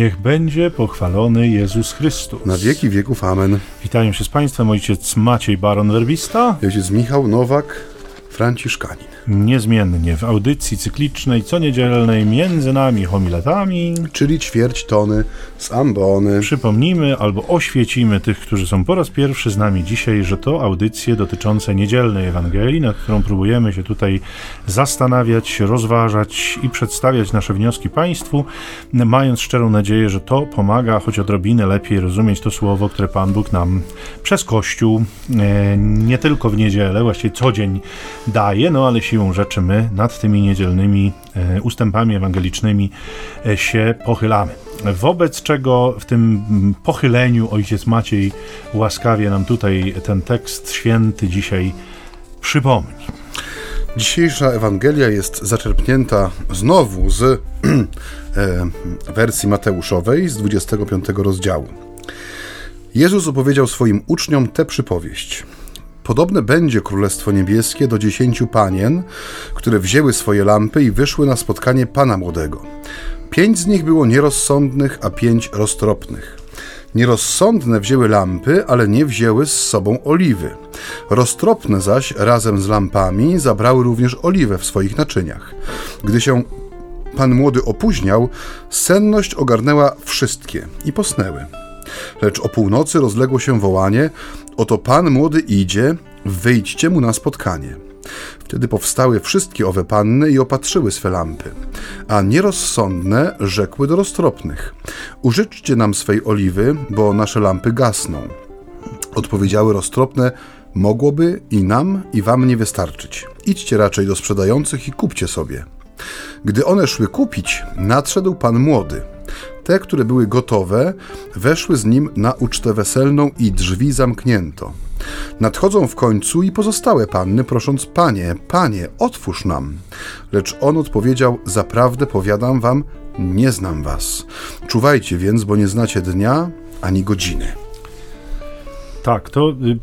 Niech będzie pochwalony Jezus Chrystus. Na wieki wieków. Amen. Witają się z Państwem ojciec Maciej Baron Werbista. Ojciec Michał Nowak, Franciszkanin. Niezmiennie w audycji cyklicznej co niedzielnej między nami homiletami Czyli ćwierć tony z ambony. przypomnimy albo oświecimy tych, którzy są po raz pierwszy z nami dzisiaj, że to audycje dotyczące niedzielnej Ewangelii, nad którą próbujemy się tutaj zastanawiać, rozważać i przedstawiać nasze wnioski Państwu, mając szczerą nadzieję, że to pomaga choć odrobinę lepiej rozumieć to słowo, które Pan Bóg nam przez Kościół e, nie tylko w niedzielę, właściwie co dzień daje, no ale siłą rzeczy my nad tymi niedzielnymi e, ustępami ewangelicznymi e, się pochylamy. Wobec czego w tym mm, pochyleniu ojciec Maciej łaskawie nam tutaj ten tekst święty dzisiaj przypomni. Dzisiejsza Ewangelia jest zaczerpnięta znowu z e, wersji Mateuszowej z 25 rozdziału. Jezus opowiedział swoim uczniom tę przypowieść. Podobne będzie Królestwo Niebieskie do dziesięciu panien, które wzięły swoje lampy i wyszły na spotkanie Pana Młodego. Pięć z nich było nierozsądnych, a pięć roztropnych. Nierozsądne wzięły lampy, ale nie wzięły z sobą oliwy. Roztropne zaś razem z lampami zabrały również oliwę w swoich naczyniach. Gdy się pan młody opóźniał, senność ogarnęła wszystkie i posnęły. Lecz o północy rozległo się wołanie: Oto pan młody idzie, wyjdźcie mu na spotkanie. Wtedy powstały wszystkie owe panny i opatrzyły swe lampy. A nierozsądne rzekły do roztropnych: Użyczcie nam swej oliwy, bo nasze lampy gasną. Odpowiedziały roztropne: Mogłoby i nam, i wam nie wystarczyć. Idźcie raczej do sprzedających i kupcie sobie. Gdy one szły kupić, nadszedł pan młody. Te, które były gotowe, weszły z nim na ucztę weselną i drzwi zamknięto. Nadchodzą w końcu i pozostałe panny, prosząc: Panie, panie, otwórz nam. Lecz on odpowiedział: Zaprawdę powiadam wam, nie znam was. Czuwajcie więc, bo nie znacie dnia ani godziny. Tak, to y,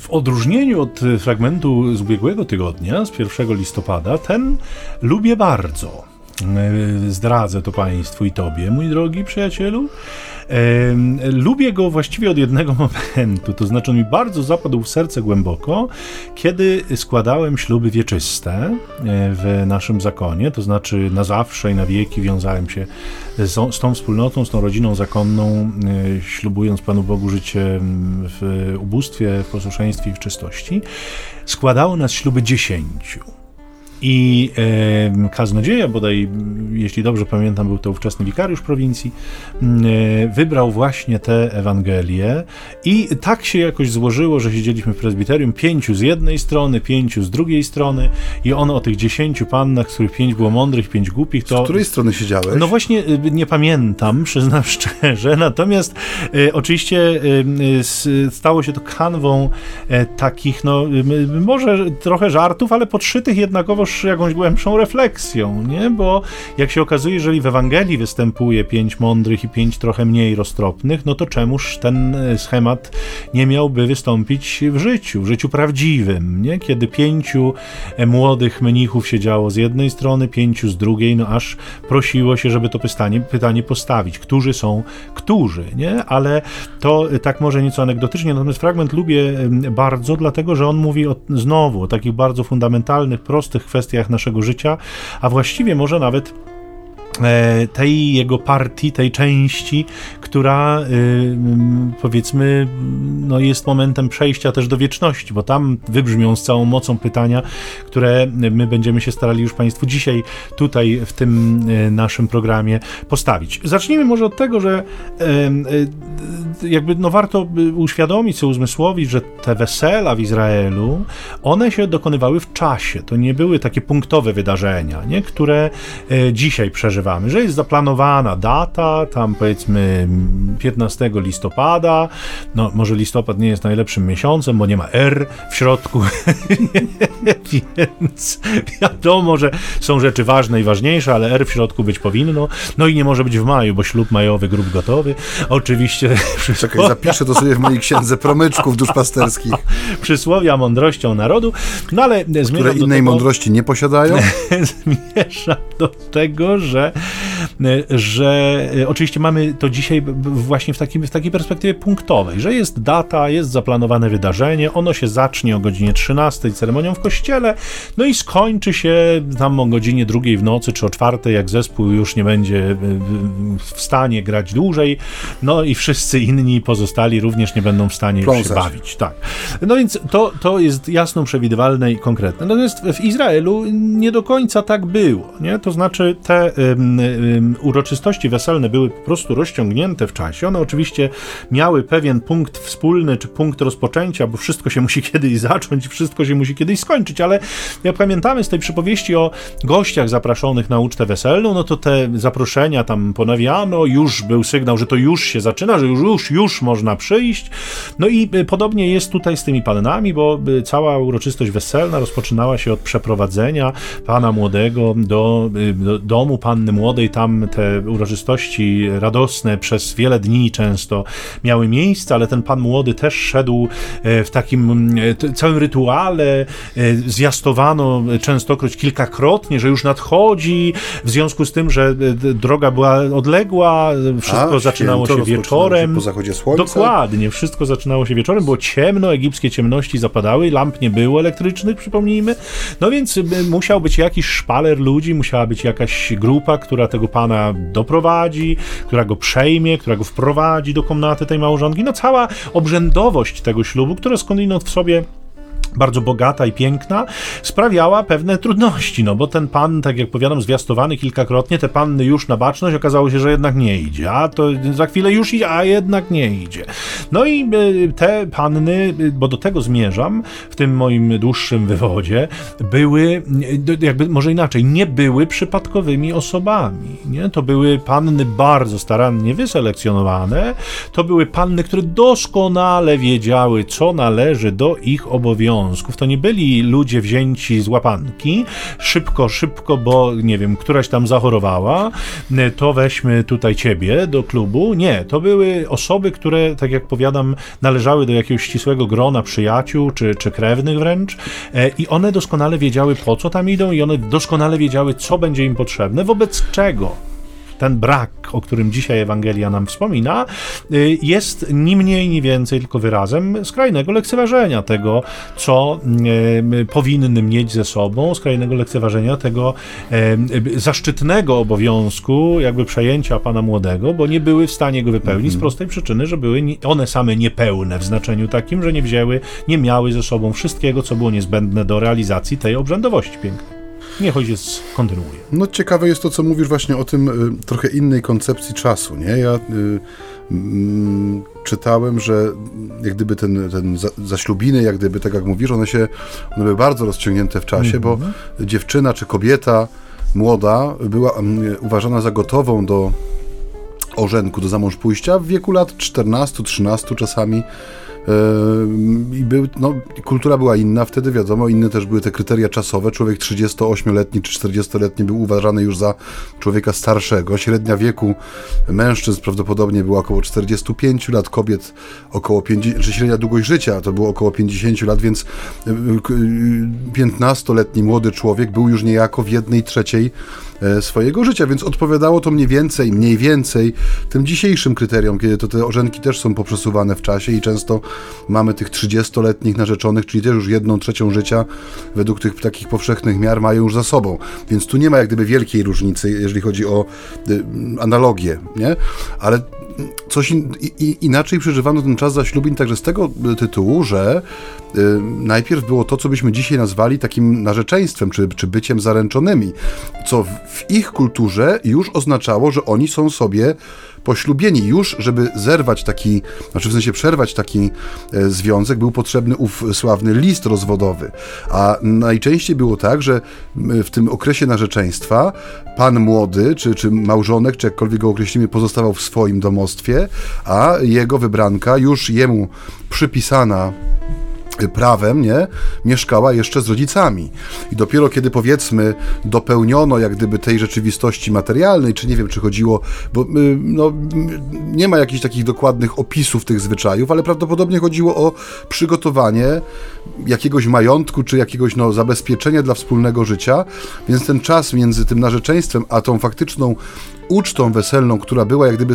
w odróżnieniu od y, fragmentu z ubiegłego tygodnia, z 1 listopada, ten lubię bardzo. Y, Zdradzę to Państwu i Tobie, mój drogi przyjacielu. Lubię go właściwie od jednego momentu, to znaczy on mi bardzo zapadł w serce głęboko, kiedy składałem śluby wieczyste e, w naszym zakonie, to znaczy na zawsze i na wieki wiązałem się z, z tą wspólnotą, z tą rodziną zakonną, e, ślubując Panu Bogu życie w ubóstwie, w posłuszeństwie i w czystości. Składało nas śluby dziesięciu. I e, kaznodzieja, bodaj, jeśli dobrze pamiętam, był to ówczesny wikariusz prowincji, m, e, wybrał właśnie tę Ewangelię i tak się jakoś złożyło, że siedzieliśmy w prezbiterium, pięciu z jednej strony, pięciu z drugiej strony i on o tych dziesięciu pannach, z których pięć było mądrych, pięć głupich, to... Z której strony siedziałeś? No właśnie y, nie pamiętam, przyznam szczerze, natomiast y, oczywiście y, stało się to kanwą e, takich, no może trochę żartów, ale podszytych jednakowoż jakąś głębszą refleksją, nie? Bo jak się okazuje, jeżeli w Ewangelii występuje pięć mądrych i pięć trochę mniej roztropnych, no to czemuż ten e, schemat nie miałby wystąpić w życiu, w życiu prawdziwym, nie? Kiedy pięciu e, młodych mnichów siedziało z jednej strony, pięciu z drugiej, no aż prosiło się, żeby to pytanie, pytanie postawić. Którzy są którzy, nie? Ale to e, tak może nieco anegdotycznie, natomiast fragment lubię bardzo, dlatego że on mówi o, znowu o takich bardzo fundamentalnych, prostych kwestiach naszego życia, a właściwie może nawet tej jego partii, tej części, która y, mm, powiedzmy no jest momentem przejścia też do wieczności, bo tam wybrzmią z całą mocą pytania, które my będziemy się starali już Państwu dzisiaj tutaj w tym y, naszym programie postawić. Zacznijmy może od tego, że y, jakby no warto uświadomić sobie, uzmysłowić, że te wesela w Izraelu, one się dokonywały w czasie. To nie były takie punktowe wydarzenia, nie? które e, dzisiaj przeżywamy, że jest zaplanowana data, tam powiedzmy 15 listopada, no może listopad nie jest najlepszym miesiącem, bo nie ma R w środku, więc wiadomo, że są rzeczy ważne i ważniejsze, ale R w środku być powinno, no i nie może być w maju, bo ślub majowy, grób gotowy, oczywiście Czekaj, zapiszę to sobie w mojej księdze promyczków duszpasterskich, przysłowia mądrością narodu, no ale zmierzam które innej tego, mądrości nie posiadają. zmierzam do tego, że że oczywiście mamy to dzisiaj właśnie w, takim, w takiej perspektywie punktowej, że jest data, jest zaplanowane wydarzenie, ono się zacznie o godzinie 13 ceremonią w kościele, no i skończy się tam o godzinie drugiej w nocy czy o czwartej, jak zespół już nie będzie w stanie grać dłużej, no i wszyscy inni pozostali również nie będą w stanie już się bawić. Tak. No więc to, to jest jasno przewidywalne i konkretne. Natomiast w Izraelu nie do końca tak było. Nie? To znaczy te um, um, uroczystości weselne były po prostu rozciągnięte w czasie. One oczywiście miały pewien punkt wspólny, czy punkt rozpoczęcia, bo wszystko się musi kiedyś zacząć, wszystko się musi kiedyś skończyć, ale jak pamiętamy z tej przypowieści o gościach zapraszonych na ucztę weselną, no to te zaproszenia tam ponawiano, już był sygnał, że to już się zaczyna, że już, już, już można przyjść. No i y, podobnie jest tutaj z tymi pannami, bo y, cała uroczystość weselna rozpoczynała się od przeprowadzenia pana młodego do, y, do domu panny młodej. Tam te uroczystości radosne przez wiele dni często miały miejsce, ale ten pan młody też szedł w takim całym rytuale. Zwiastowano częstokroć kilkakrotnie, że już nadchodzi, w związku z tym, że droga była odległa, wszystko A, zaczynało się wieczorem. Się po zachodzie słońca. Dokładnie, wszystko zaczynało się wieczorem, było ciemno, egipskie ciemności zapadały, lamp nie było elektrycznych, przypomnijmy. No więc y, musiał być jakiś szpaler ludzi, musiała być jakaś grupa, która tego pana doprowadzi, która go przejmie, która go wprowadzi do komnaty tej małżonki. No cała obrzędowość tego ślubu, która skądinąd w sobie bardzo bogata i piękna, sprawiała pewne trudności, no bo ten pan, tak jak powiadam, zwiastowany kilkakrotnie, te panny już na baczność, okazało się, że jednak nie idzie, a to za chwilę już idzie, a jednak nie idzie. No i e, te panny, e, bo do tego zmierzam, w tym moim dłuższym wywodzie, były, e, jakby może inaczej, nie były przypadkowymi osobami, nie? To były panny bardzo starannie wyselekcjonowane, to były panny, które doskonale wiedziały, co należy do ich obowiązków, To nie byli ludzie wzięci z łapanki, szybko, szybko, bo nie wiem, któraś tam zachorowała, to weźmy tutaj ciebie do klubu. Nie, to były osoby, które, tak jak powiadam, należały do jakiegoś ścisłego grona przyjaciół czy, czy krewnych wręcz. E, i one doskonale wiedziały, po co tam idą i one doskonale wiedziały, co będzie im potrzebne, wobec czego ten brak, o którym dzisiaj Ewangelia nam wspomina, y, jest ni mniej, ni więcej tylko wyrazem skrajnego lekceważenia tego, co y, powinny mieć ze sobą, skrajnego lekceważenia tego y, zaszczytnego obowiązku, jakby przejęcia pana młodego, bo nie były w stanie go wypełnić z mhm. prostej przyczyny, że były one same niepełne w znaczeniu takim, że nie wzięły, nie miały ze sobą wszystkiego, co było niezbędne do realizacji tej obrzędowości pięknej. Niech ojciec kontynuuje. No ciekawe jest to, co mówisz właśnie o tym y, trochę innej koncepcji czasu, nie? Ja y, mm, czytałem, że jak gdyby ten, ten za, zaślubiny, jak gdyby, tak jak mówisz, one się, one były bardzo rozciągnięte w czasie, mm -hmm. bo mhm. dziewczyna czy kobieta młoda była um, uważana za gotową do orzenku, do zamąż pójścia w wieku lat 14-13 czasami i był, no, kultura była inna, wtedy wiadomo, inne też były te kryteria czasowe. Człowiek 38-letni czy 40-letni był uważany już za człowieka starszego. Średnia wieku mężczyzn prawdopodobnie była około 45 lat, kobiet około 50, czy średnia długość życia to było około 50 lat, więc 15-letni młody człowiek był już niejako w jednej trzeciej swojego życia, więc odpowiadało to mniej więcej, mniej więcej tym dzisiejszym kryteriom, kiedy to te orzenki też są poprzesuwane w czasie i często mamy tych 30-letnich narzeczonych, czyli też już jedną trzecią życia według tych takich powszechnych miar mają już za sobą, więc tu nie ma jak gdyby wielkiej różnicy, jeżeli chodzi o y, analogię, nie? Ale coś in, i, inaczej przeżywano ten czas zaślubin także z tego tytułu, że y, najpierw było to, co byśmy dzisiaj nazwali takim narzeczeństwem, czy, czy byciem zaręczonymi, co w, w ich kulturze już oznaczało, że oni są sobie poślubieni. Już, żeby zerwać taki, znaczy w sensie przerwać taki e, związek, był potrzebny ów sławny list rozwodowy. A najczęściej było tak, że w tym okresie narzeczeństwa pan młody, czy, czy małżonek, czy jakkolwiek go określimy, pozostawał w swoim domostwie, a jego wybranka już jemu przypisana prawem, nie, mieszkała jeszcze z rodzicami. I dopiero kiedy powiedzmy dopełniono jak gdyby tej rzeczywistości materialnej, czy nie wiem, czy chodziło, bo y, no, nie ma jakichś takich dokładnych opisów tych zwyczajów, ale prawdopodobnie chodziło o przygotowanie jakiegoś majątku, czy jakiegoś no, zabezpieczenia dla wspólnego życia, więc ten czas między tym narzeczeństwem, a tą faktyczną ucztą weselną, która była jak gdyby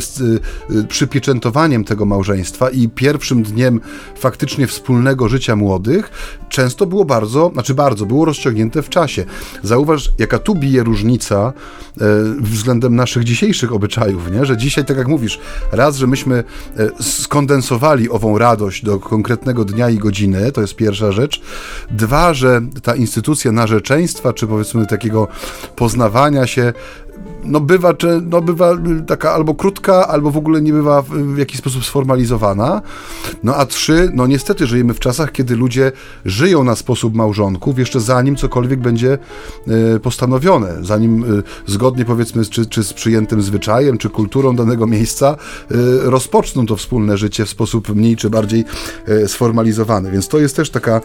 przypieczętowaniem tego małżeństwa i pierwszym dniem faktycznie wspólnego życia młodych, często było bardzo, znaczy bardzo, było rozciągnięte w czasie. Zauważ, jaka tu bije różnica e, względem naszych dzisiejszych obyczajów, nie? że dzisiaj, tak jak mówisz, raz, że myśmy e, skondensowali ową radość do konkretnego dnia i godziny, to jest pierwsza rzecz. Dwa, że ta instytucja narzeczeństwa, czy powiedzmy takiego poznawania się, no bywa, czy, no bywa taka albo krótka, albo w ogóle nie bywa w, jakiś sposób sformalizowana. No a trzy, no niestety żyjemy w czasach, kiedy ludzie żyją na sposób małżonków, jeszcze zanim cokolwiek będzie y, postanowione, zanim y, zgodnie powiedzmy czy, czy z przyjętym zwyczajem, czy kulturą danego miejsca y, rozpoczną to wspólne życie w sposób mniej czy bardziej sformalizowany. Więc to jest też taka,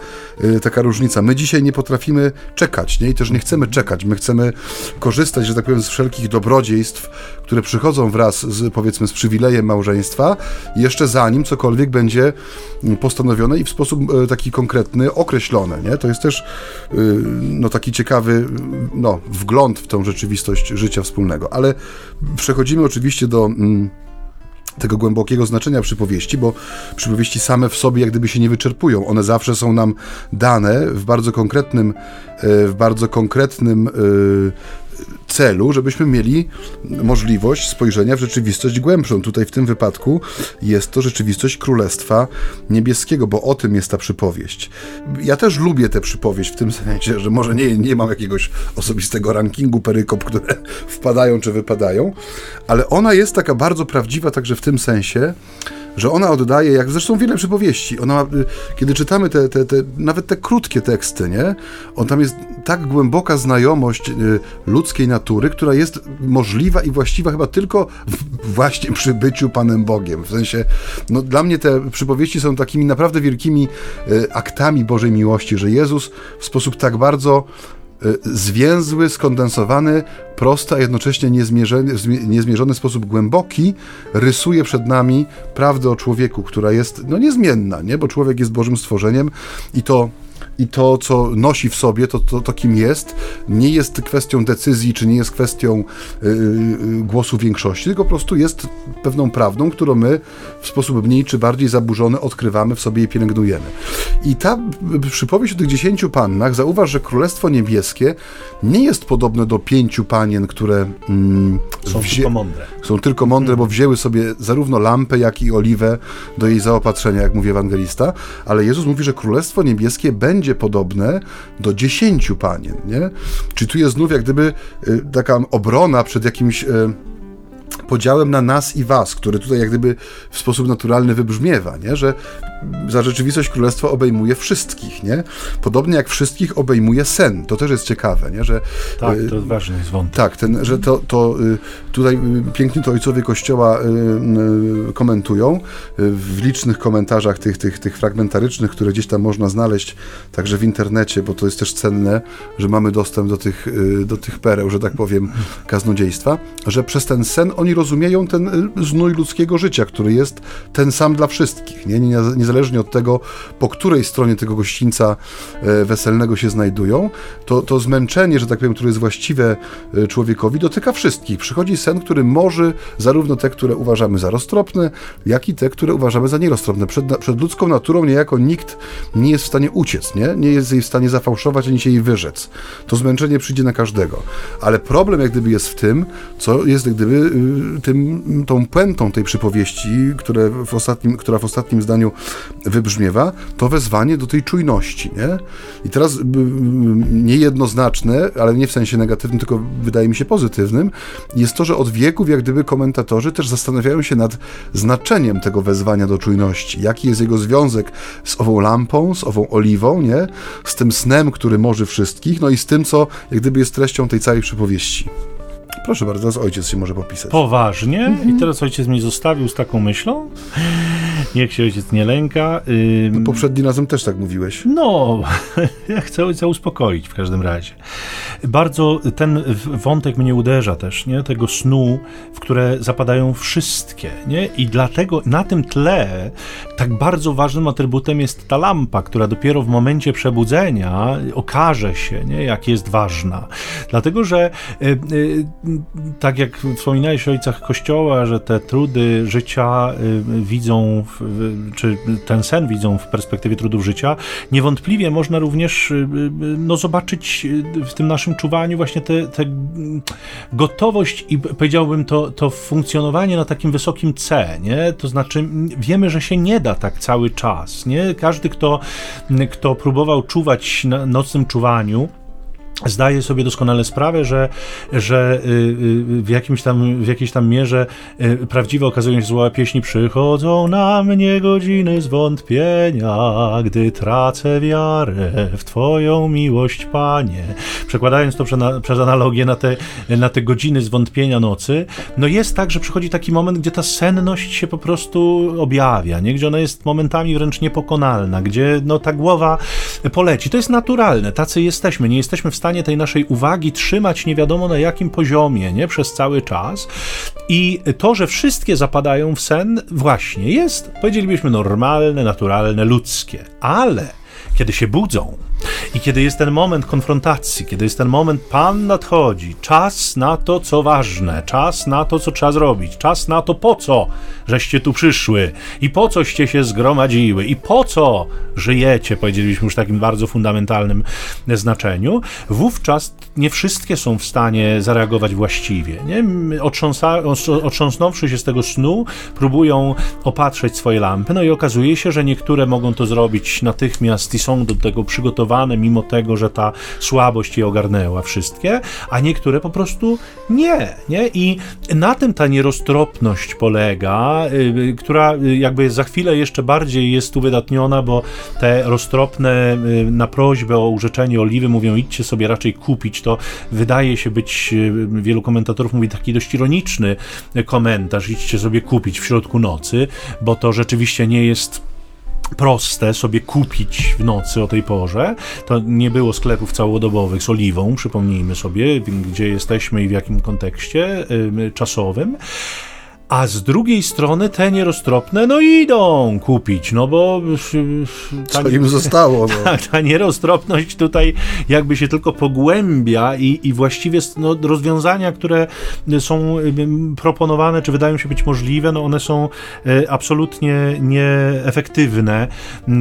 taka różnica. My dzisiaj nie potrafimy czekać, nie? I też nie chcemy czekać. My chcemy korzystać, że tak powiem, z wszelkich dobrodziejstw, które przychodzą wraz z, powiedzmy, z przywilejem małżeństwa, jeszcze zanim cokolwiek będzie postanowione i w sposób e, taki konkretny określone, nie? To jest też y, no, taki ciekawy no, wgląd w tą rzeczywistość życia wspólnego. Ale przechodzimy oczywiście do mm, tego głębokiego znaczenia przypowieści, bo przypowieści same w sobie jak gdyby się nie wyczerpują. One zawsze są nam dane w bardzo konkretnym, e, w bardzo konkretnym e, celu, żebyśmy mieli możliwość spojrzenia w rzeczywistość głębszą. Tutaj w tym wypadku jest to rzeczywistość Królestwa Niebieskiego, bo o tym jest ta przypowieść. Ja też lubię tę przypowieść w tym sensie, że może nie, nie mam jakiegoś osobistego rankingu perykop, które wpadają czy wypadają, ale ona jest taka bardzo prawdziwa także w tym sensie, że ona oddaje, jak zresztą wiele przypowieści, ona, y, kiedy czytamy te, te, te, nawet te krótkie teksty, nie? On tam jest tak głęboka znajomość y, ludzkiej natury, która jest możliwa i właściwa chyba tylko w, właśnie przy byciu Panem Bogiem. W sensie, no dla mnie te przypowieści są takimi naprawdę wielkimi y, aktami Bożej miłości, że Jezus w sposób tak bardzo zwięzły, skondensowany, prosty, a jednocześnie niezmierzony, niezmierzony sposób głęboki rysuje przed nami prawdę o człowieku, która jest no, niezmienna, nie? bo człowiek jest Bożym stworzeniem i to i to, co nosi w sobie, to, to, to kim jest, nie jest kwestią decyzji, czy nie jest kwestią yy, głosu większości, tylko po prostu jest pewną prawdą, którą my w sposób mniej czy bardziej zaburzony odkrywamy w sobie i pielęgnujemy. I ta przypowieść o tych dziesięciu pannach, zauważ, że Królestwo Niebieskie nie jest podobne do pięciu panien, które mm, są wzię- tylko mądre. Są tylko mądre, bo wzięły sobie zarówno lampę, jak i oliwę do jej zaopatrzenia, jak mówi ewangelista, ale Jezus mówi, że Królestwo Niebieskie będzie będzie podobne do dziesięciu panien, nie? Czy tu jest znów jak gdyby y, taka obrona przed jakimś y, podziałem na nas i was, który tutaj jak gdyby w sposób naturalny wybrzmiewa, nie? że za rzeczywistość królestwa obejmuje wszystkich, nie? Podobnie jak wszystkich obejmuje sen. To też jest ciekawe, nie? Że, tak, to jest ważny jest wątek. Tak, ten, że to, to y, tutaj y, pięknie to ojcowie Kościoła y, komentują w licznych komentarzach tych, tych, tych fragmentarycznych, które gdzieś tam można znaleźć także w internecie, bo to jest też cenne, że mamy dostęp do tych, do tych pereł, że tak powiem, kaznodziejstwa, że przez ten sen oni rozumieją ten znój ludzkiego życia, który jest ten sam dla wszystkich, nie? nie, nie niezależnie od tego, po której stronie tego gościńca e, weselnego się znajdują, to, to zmęczenie, że tak powiem, które jest właściwe e, człowiekowi, dotyka wszystkich. Przychodzi sen, który może zarówno te, które uważamy za roztropne, jak i te, które uważamy za nieroztropne. Przed, przed ludzką naturą niejako nikt nie jest w stanie uciec, nie? nie jest jej w stanie zafałszować, ani się jej wyrzec. To zmęczenie przyjdzie na każdego. Ale problem jak gdyby jest w tym, co jest jak gdyby y, tym, tą puentą tej przypowieści, które w ostatnim, która w ostatnim zdaniu wybrzmiewa, to wezwanie do tej czujności, nie? I teraz niejednoznaczne, ale nie w sensie negatywnym, tylko wydaje mi się pozytywnym, jest to, że od wieków jak gdyby komentatorzy też zastanawiają się nad znaczeniem tego wezwania do czujności. Jaki jest jego związek z ową lampą, z ową oliwą, nie? Z tym snem, który może wszystkich, no i z tym, co jak gdyby jest treścią tej całej przypowieści. Proszę bardzo, teraz ojciec się może popisać. Poważnie? Mhm. I teraz ojciec mnie zostawił z taką myślą? Niech się ojciec nie lęka. Ym... No poprzednim razem też tak mówiłeś. No, ja chcę ojca uspokoić w każdym razie. Bardzo ten wątek mnie uderza też, nie? Tego snu, w które zapadają wszystkie, nie? I dlatego na tym tle tak bardzo ważnym atrybutem jest ta lampa, która dopiero w momencie przebudzenia okaże się, nie? Jak jest ważna. Dlatego, że y, y, tak jak wspominałeś o ojcach Kościoła, że te trudy życia widzą, czy ten sen widzą w perspektywie trudów życia, niewątpliwie można również no, zobaczyć w tym naszym czuwaniu właśnie tę gotowość i powiedziałbym to, to funkcjonowanie na takim wysokim C, nie? To znaczy wiemy, że się nie da tak cały czas, nie? Każdy, kto, kto próbował czuwać na nocnym czuwaniu, zdaje sobie doskonale sprawę, że, że y, y, w, jakimś tam, w jakiejś tam mierze y, prawdziwe okazują się zła pieśni przychodzą na mnie godziny zwątpienia, gdy tracę wiarę w Twoją miłość, Panie. Przekładając to przez analogię na te, na te godziny zwątpienia nocy, no jest tak, że przychodzi taki moment, gdzie ta senność się po prostu objawia, nie? gdzie ona jest momentami wręcz niepokonalna, gdzie no, ta głowa poleci. To jest naturalne, tacy jesteśmy, nie jesteśmy w stanie tej naszej uwagi trzymać nie wiadomo na jakim poziomie, nie przez cały czas. I to, że wszystkie zapadają w sen, właśnie jest, powiedzielibyśmy, normalne, naturalne, ludzkie. Ale kiedy się budzą, i kiedy jest ten moment konfrontacji, kiedy jest ten moment Pan nadchodzi, czas na to, co ważne, czas na to, co trzeba zrobić, czas na to, po co żeście tu przyszły i po coście się zgromadziły i po co żyjecie, powiedzieliśmy już w takim bardzo fundamentalnym znaczeniu, wówczas nie wszystkie są w stanie zareagować właściwie. Nie? Otrząsnąwszy się z tego snu, próbują opatrzeć swoje lampy, no i okazuje się, że niektóre mogą to zrobić natychmiast i są do tego przygotowane, mimo tego, że ta słabość je ogarnęła wszystkie, a niektóre po prostu nie, nie? I na tym ta nieroztropność polega, yy, która jakby za chwilę jeszcze bardziej jest uwydatniona, bo te roztropne na prośbę o urzeczenie oliwy mówią idźcie sobie raczej kupić, to wydaje się być, wielu komentatorów mówi taki dość ironiczny komentarz, idźcie sobie kupić w środku nocy, bo to rzeczywiście nie jest proste sobie kupić w nocy o tej porze. To nie było sklepów całodobowych z oliwą, przypomnijmy sobie, gdzie jesteśmy i w jakim kontekście czasowym a z drugiej strony te nieroztropne, no idą kupić, no bo... Ta, Co im zostało? No. Ta, ta nieroztropność tutaj jakby się tylko pogłębia i, i właściwie no, rozwiązania, które są proponowane, czy wydają się być możliwe, no one są e, absolutnie nieefektywne e,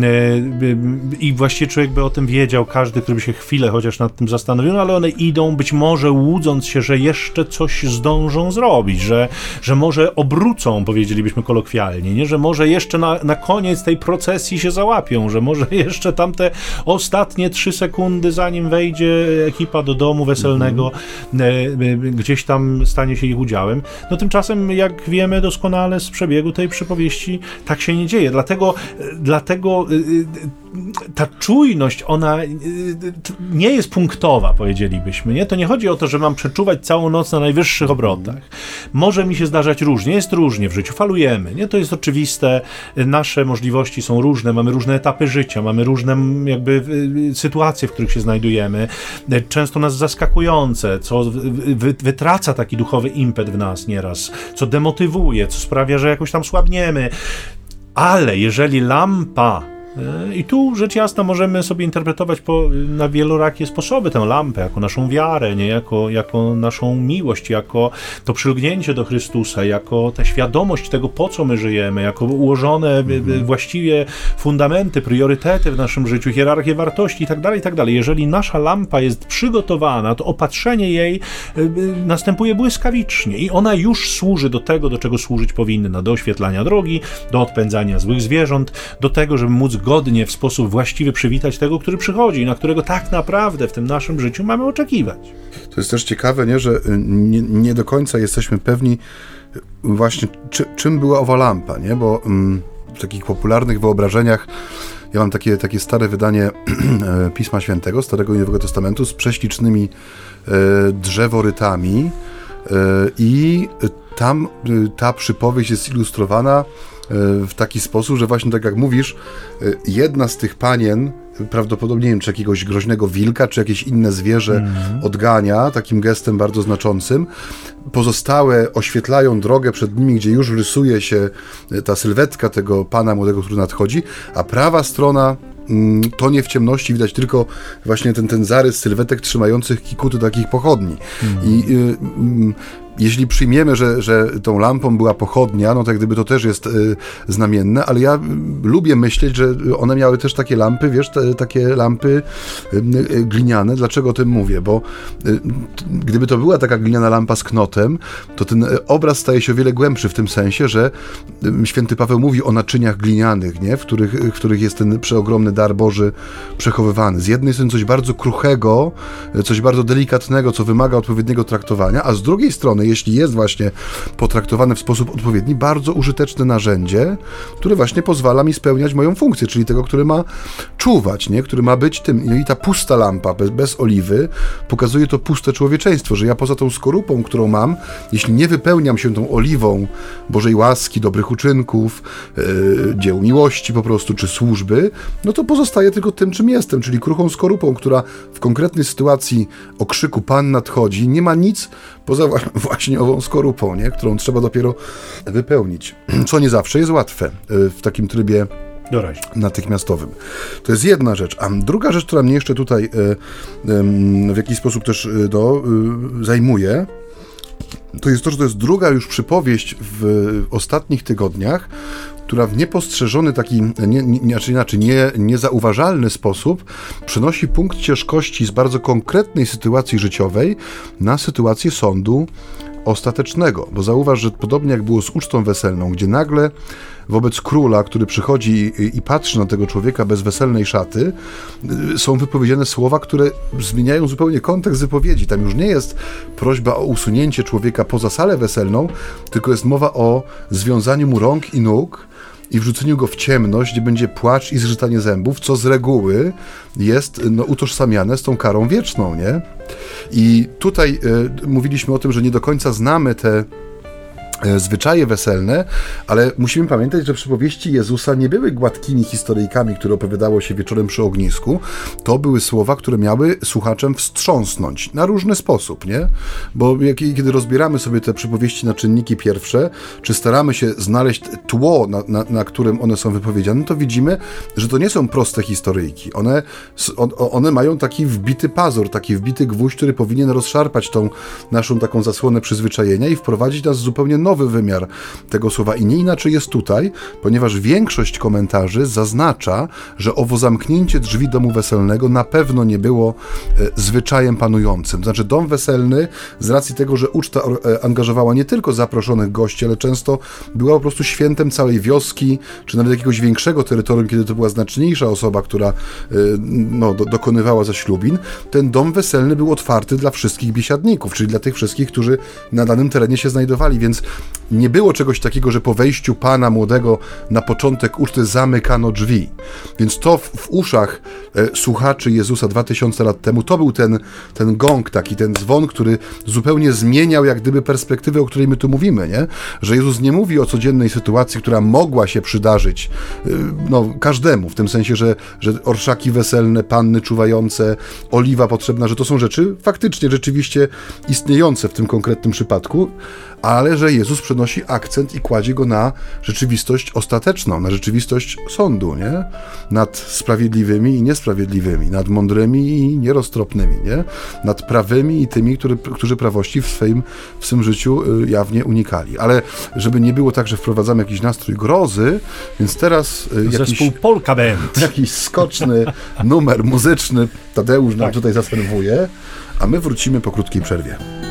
i właściwie człowiek by o tym wiedział, każdy, który by się chwilę chociaż nad tym zastanowił, no ale one idą być może łudząc się, że jeszcze coś zdążą zrobić, że, że może obrócą, powiedzielibyśmy kolokwialnie, nie? że może jeszcze na, na koniec tej procesji się załapią, że może jeszcze tamte ostatnie trzy sekundy, zanim wejdzie ekipa do domu weselnego, mm. gdzieś tam stanie się ich udziałem. No tymczasem, jak wiemy doskonale z przebiegu tej przypowieści, tak się nie dzieje. Dlatego, dlatego ta czujność, ona nie jest punktowa, powiedzielibyśmy. Nie? To nie chodzi o to, że mam przeczuwać całą noc na najwyższych obrotach. Może mi się zdarzać różnie jest różnie w życiu, falujemy, nie? To jest oczywiste, nasze możliwości są różne, mamy różne etapy życia, mamy różne jakby sytuacje, w których się znajdujemy, często nas zaskakujące, co wytraca taki duchowy impet w nas nieraz, co demotywuje, co sprawia, że jakoś tam słabniemy. Ale jeżeli lampa I tu rzecz jasna możemy sobie interpretować po, na wielorakie sposoby tę lampę, jako naszą wiarę, nie? Jako, jako naszą miłość, jako to przylgnięcie do Chrystusa, jako ta świadomość tego, po co my żyjemy, jako ułożone mhm. właściwie fundamenty, priorytety w naszym życiu, hierarchię wartości itd., tak itd. Tak Jeżeli nasza lampa jest przygotowana, to opatrzenie jej e, następuje błyskawicznie i ona już służy do tego, do czego służyć powinna, do oświetlania drogi, do odpędzania złych zwierząt, do tego, żeby móc godnie, w sposób właściwy przywitać tego, który przychodzi, na którego tak naprawdę w tym naszym życiu mamy oczekiwać. To jest też ciekawe, nie, że y, nie, nie do końca jesteśmy pewni y, właśnie, czy, czym była owa lampa, nie? bo mm, w takich popularnych wyobrażeniach ja mam takie, takie stare wydanie e, Pisma Świętego, Starego i Nowego Testamentu z prześlicznymi e, drzeworytami e, i tam ta przypowieść jest ilustrowana w taki sposób, że właśnie tak jak mówisz, e, jedna z tych panien, prawdopodobnie nie wiem, czy jakiegoś groźnego wilka, czy jakieś inne zwierzę mm. odgania, takim gestem bardzo znaczącym. Pozostałe oświetlają drogę przed nimi, gdzie już rysuje się e, ta sylwetka tego pana młodego, który nadchodzi, a prawa strona mm, tonie w ciemności widać tylko właśnie ten, ten zarys sylwetek trzymających kikuty takich pochodni. Mhm. I y, y, jeśli przyjmiemy, że, że tą lampą była pochodnia, no tak gdyby to też jest y, znamienne, ale ja y, lubię myśleć, że one miały też takie lampy, wiesz, te, takie lampy y, y gliniane. Dlaczego o tym mówię? Bo y, gdyby to była taka gliniana lampa z knotem, to ten y, obraz staje się o wiele głębszy w tym sensie, że święty Paweł mówi o naczyniach glinianych, nie? W, których, w których jest ten przeogromny dar Boży przechowywany. Z jednej strony coś bardzo kruchego, coś bardzo delikatnego, co wymaga odpowiedniego traktowania, a z drugiej strony jeśli jest właśnie potraktowane w sposób odpowiedni, bardzo użyteczne narzędzie, które właśnie pozwala mi spełniać moją funkcję, czyli tego, który ma czuwać, nie? który ma być tym. I ta pusta lampa bez, bez oliwy pokazuje to puste człowieczeństwo, że ja poza tą skorupą, którą mam, jeśli nie wypełniam się tą oliwą Bożej łaski, dobrych uczynków, yy, dzieł miłości po prostu, czy służby, no to pozostaję tylko tym, czym jestem, czyli kruchą skorupą, która w konkretnej sytuacji okrzyku Pan nadchodzi, nie ma nic poza właśnie ową skorupą, nie? którą trzeba dopiero wypełnić, co nie zawsze jest łatwe e, w takim trybie natychmiastowym. To jest jedna rzecz. A druga rzecz, która mnie jeszcze tutaj e, w jakiś sposób też e, do, zajmuje, to jest to, że to jest druga już przypowieść w ostatnich tygodniach, która w niepostrzeżony taki, nie, nie, znaczy inaczej, nie, niezauważalny sposób przenosi punkt ciężkości z bardzo konkretnej sytuacji życiowej na sytuację sądu ostatecznego. Bo zauważ, że podobnie jak było z ucztą weselną, gdzie nagle wobec króla, który przychodzi i, i patrzy na tego człowieka bez weselnej szaty, y, są wypowiedziane słowa, które zmieniają zupełnie kontekst wypowiedzi. Tam już nie jest prośba o usunięcie człowieka poza salę weselną, tylko jest mowa o związaniu mu rąk i nóg i wrzuceniu go w ciemność, gdzie będzie płacz i zgrzytanie zębów, co z reguły jest no, utożsamiane z tą karą wieczną, nie? I tutaj y, mówiliśmy o tym, że nie do końca znamy te zwyczaje weselne, ale musimy pamiętać, że przypowieści Jezusa nie były gładkimi historyjkami, które opowiadało się wieczorem przy ognisku. To były słowa, które miały słuchaczem wstrząsnąć na różny sposób, nie? Bo jak, kiedy rozbieramy sobie te przypowieści na czynniki pierwsze, czy staramy się znaleźć tło, na, na, na którym one są wypowiedziane, to widzimy, że to nie są proste historyjki. One, one mają taki wbity pazur, taki wbity gwóźdź, który powinien rozszarpać tą naszą taką zasłonę przyzwyczajenia i wprowadzić nas zupełnie nowe nowy wymiar tego słowa. I nie inaczej jest tutaj, ponieważ większość komentarzy zaznacza, że owo zamknięcie drzwi domu weselnego na pewno nie było e, zwyczajem panującym. Znaczy, dom weselny, z racji tego, że uczta e, angażowała nie tylko zaproszonych gości, ale często była po prostu świętem całej wioski, czy nawet jakiegoś większego terytorium, kiedy to była znaczniejsza osoba, która e, no, do, dokonywała zaślubin, ten dom weselny był otwarty dla wszystkich biesiadników, czyli dla tych wszystkich, którzy na danym terenie się znajdowali, więc nie było czegoś takiego, że po wejściu pana młodego na początek uczty zamykano drzwi. Więc to w, w uszach e, słuchaczy Jezusa 2000 lat temu, to był ten, ten gong taki, ten dzwon, który zupełnie zmieniał jak gdyby perspektywę, o której my tu mówimy, nie? Że Jezus nie mówi o codziennej sytuacji, która mogła się przydarzyć e, no, każdemu, w tym sensie, że, że orszaki weselne, panny czuwające, oliwa potrzebna, że to są rzeczy faktycznie, rzeczywiście istniejące w tym konkretnym przypadku, ale że Jezus przenosi akcent i kładzie go na rzeczywistość ostateczną, na rzeczywistość sądu, nie? Nad sprawiedliwymi i niesprawiedliwymi, nad mądrymi i nieroztropnymi, nie? Nad prawymi i tymi, który, którzy prawości w swoim, w swym życiu y, jawnie unikali. Ale żeby nie było tak, że wprowadzamy jakiś nastrój grozy, więc teraz y, jakiś, Zespół Polka Band. jakiś skoczny numer muzyczny Tadeusz nam tak. tutaj zaserwuje, a my wrócimy po krótkiej przerwie.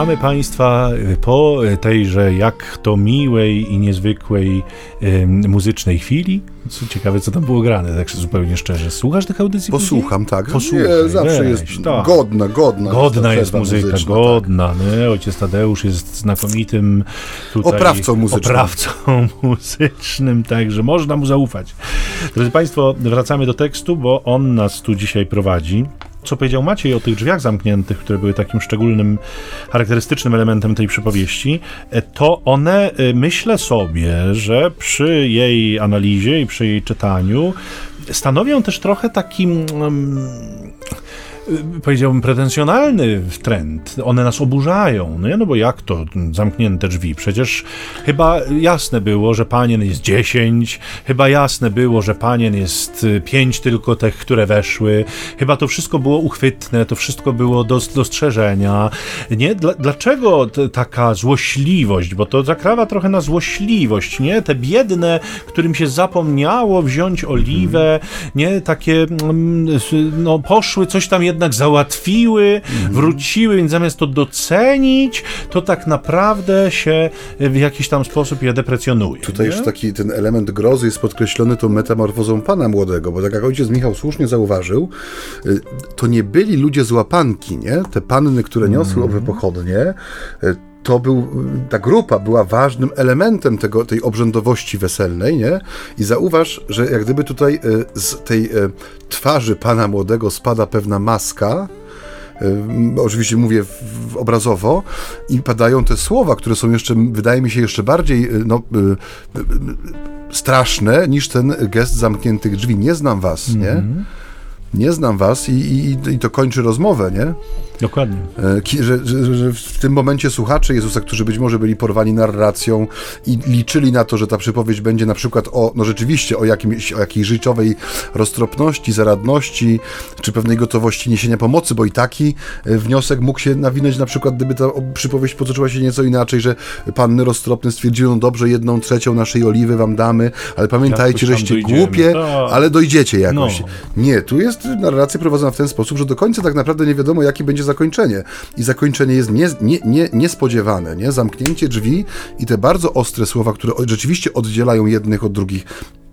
Witamy Państwa po tejże jak to miłej i niezwykłej y, muzycznej chwili. Co ciekawe, co tam było grane, tak zupełnie szczerze. Słuchasz tych audycji? Posłucham, później? tak. Posłuchaj, nie, zawsze weź, jest tak. godna, godna. Godna jest muzyka, muzyczna, godna. Tak. Nie? Ojciec Tadeusz jest znakomitym tutaj oprawcą muzycznym. Oprawcą muzycznym, także można mu zaufać. Drodzy Państwo, wracamy do tekstu, bo on nas tu dzisiaj prowadzi co powiedział Maciej o tych drzwiach zamkniętych, które były takim szczególnym, charakterystycznym elementem tej przypowieści, e, to one, e, myślę sobie, że przy jej analizie i przy jej czytaniu stanowią też trochę taki. Um, Y, powiedziałbym, pretensjonalny trend. One nas oburzają. No, no bo jak to zamknięte drzwi? Przecież chyba jasne było, że panien jest dziesięć, chyba jasne było, że panien jest y, pięć tylko tych, które weszły. Chyba to wszystko było uchwytne, to wszystko było do dostrzeżenia. Nie? Dlaczego taka złośliwość? Bo to zakrawa trochę na złośliwość, nie? Te biedne, którym się zapomniało wziąć oliwę, nie? Takie, mm, no poszły, coś tam jednak jednak załatwiły, wróciły, więc zamiast to docenić, to tak naprawdę się w jakiś tam sposób je deprecjonuje. Tutaj nie? już taki ten element grozy jest podkreślony tą metamorfozą pana młodego, bo tak jak ojciec Michał słusznie zauważył, y, to nie byli ludzie z łapanki, nie? Te panny, które niosły mm. owe pochodnie, y, to był, ta grupa była ważnym elementem tego, tej obrzędowości weselnej, nie? I zauważ, że jak gdyby tutaj e, z tej e, twarzy pana młodego spada pewna maska, e, oczywiście mówię obrazowo, i padają te słowa, które są jeszcze, wydaje mi się, jeszcze bardziej no, straszne niż ten gest zamkniętych drzwi. Nie znam was, mm -hmm. nie? Nie znam was i, i, i to kończy rozmowę, nie? Dokładnie. E, że, że, że, w tym momencie słuchacze Jezusa, którzy być może byli porwani narracją i liczyli na to, że ta przypowiedź będzie na przykład o, no rzeczywiście, o, jakimś, o jakiejś życiowej roztropności, zaradności, czy pewnej gotowości niesienia pomocy, bo i taki e, wniosek mógł się nawinąć na przykład, gdyby ta przypowieść potoczyła się nieco inaczej, że panny roztropne stwierdziły, no dobrze, jedną trzecią naszej oliwy wam damy, ale pamiętajcie, żeście dojdziemy. głupie, tak. ale dojdziecie jakoś. No. Nie, tu jest narracja prowadzona w ten sposób, że do końca tak naprawdę nie wiadomo, jaki będzie zakończenie. I zakończenie jest nie, nie, nie, niespodziewane, nie? Zamknięcie drzwi i te bardzo ostre słowa, które rzeczywiście oddzielają jednych od drugich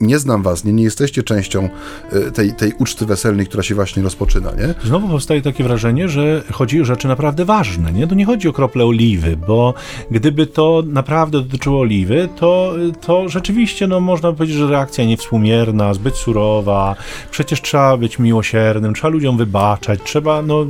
nie znam was, nie, nie jesteście częścią y, tej, tej uczty weselnej, która się właśnie rozpoczyna, nie? Znowu powstaje takie wrażenie, że chodzi o rzeczy naprawdę ważne, nie? To nie chodzi o krople oliwy, bo gdyby to naprawdę dotyczyło oliwy, to, to rzeczywiście, no można powiedzieć, że reakcja niewspółmierna, zbyt surowa, przecież trzeba być miłosiernym, trzeba ludziom wybaczać, trzeba, no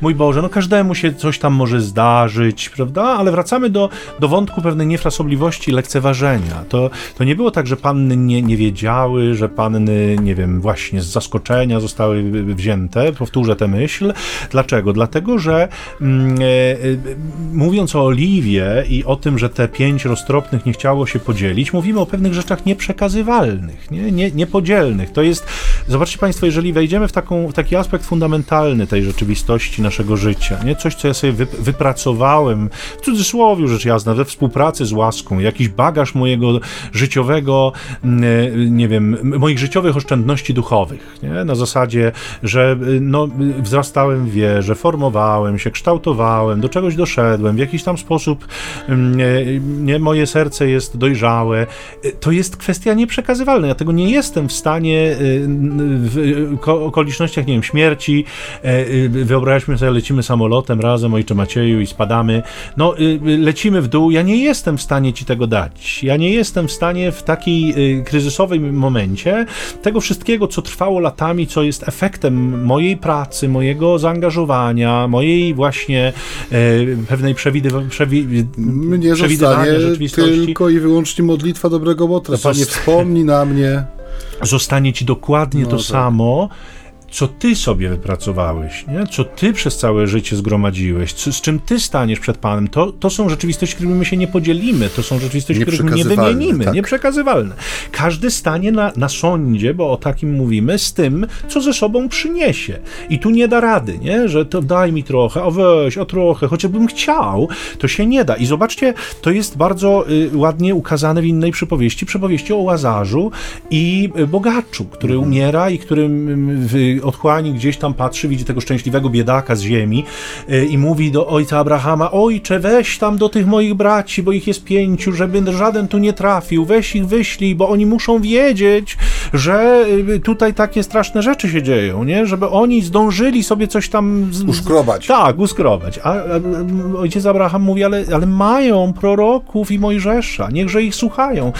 mój Boże, no każdemu się coś tam może zdarzyć, prawda? Ale wracamy do, do wątku pewnej niefrasobliwości, lekceważenia. To, to nie było tak, że panny nie, nie nie wiedziały, że panny, nie wiem, właśnie z zaskoczenia zostały wzięte. Powtórzę tę myśl. Dlaczego? Dlatego, że mm, e, e, mówiąc o Oliwie i o tym, że te pięć roztropnych nie chciało się podzielić, mówimy o pewnych rzeczach nieprzekazywalnych, nie? Nie, niepodzielnych. To jest, zobaczcie Państwo, jeżeli wejdziemy w, taką, w taki aspekt fundamentalny tej rzeczywistości naszego życia, nie? coś, co ja sobie wy, wypracowałem, w cudzysłowie rzecz jasna, we współpracy z łaską, jakiś bagaż mojego życiowego nie wiem, moich życiowych oszczędności duchowych, nie? na zasadzie, że no, wzrastałem w wierze, formowałem się, kształtowałem, do czegoś doszedłem, w jakiś tam sposób mm, nie, moje serce jest dojrzałe. To jest kwestia nieprzekazywalna. Ja tego nie jestem w stanie y, w okolicznościach, nie wiem, śmierci, e, y, wyobraźmy sobie, lecimy samolotem razem, ojcze Macieju i spadamy, no y, lecimy w dół, ja nie jestem w stanie ci tego dać. Ja nie jestem w stanie w takiej kryzysowej kryzysowym momencie tego wszystkiego, co trwało latami, co jest efektem mojej pracy, mojego zaangażowania, mojej właśnie e, pewnej przewidy, przewi, mnie przewidywania rzeczywistości. tylko i wyłącznie modlitwa dobrego Botra. Panie, wspomni na mnie. Zostanie ci dokładnie no to tak. samo, co ty sobie wypracowałeś, nie? co ty przez całe życie zgromadziłeś, co, z czym ty staniesz przed Panem, to, to są rzeczywistości, którymi my się nie podzielimy, to są rzeczywistości, których nie wymienimy, tak. nieprzekazywalne. Każdy stanie na, na sądzie, bo o takim mówimy, z tym, co ze sobą przyniesie. I tu nie da rady, nie? że to daj mi trochę, o weź, o trochę, chociażbym chciał, to się nie da. I zobaczcie, to jest bardzo y, ładnie ukazane w innej przypowieści, przypowieści o Łazarzu i y, bogaczu, który mhm. umiera i którym y, otchłani gdzieś tam patrzy, widzi tego szczęśliwego biedaka z ziemi y, i mówi do ojca Abrahama, ojcze, weź tam do tych moich braci, bo ich jest pięciu, żeby żaden tu nie trafił, weź ich wyślij, bo oni muszą wiedzieć, że y, tutaj takie straszne rzeczy się dzieją, nie? Żeby oni zdążyli sobie coś tam... Z... Uskrobać. Tak, uskrobać. A, a, ojciec Abraham mówi, ale, ale mają proroków i Mojżesza, niechże ich słuchają.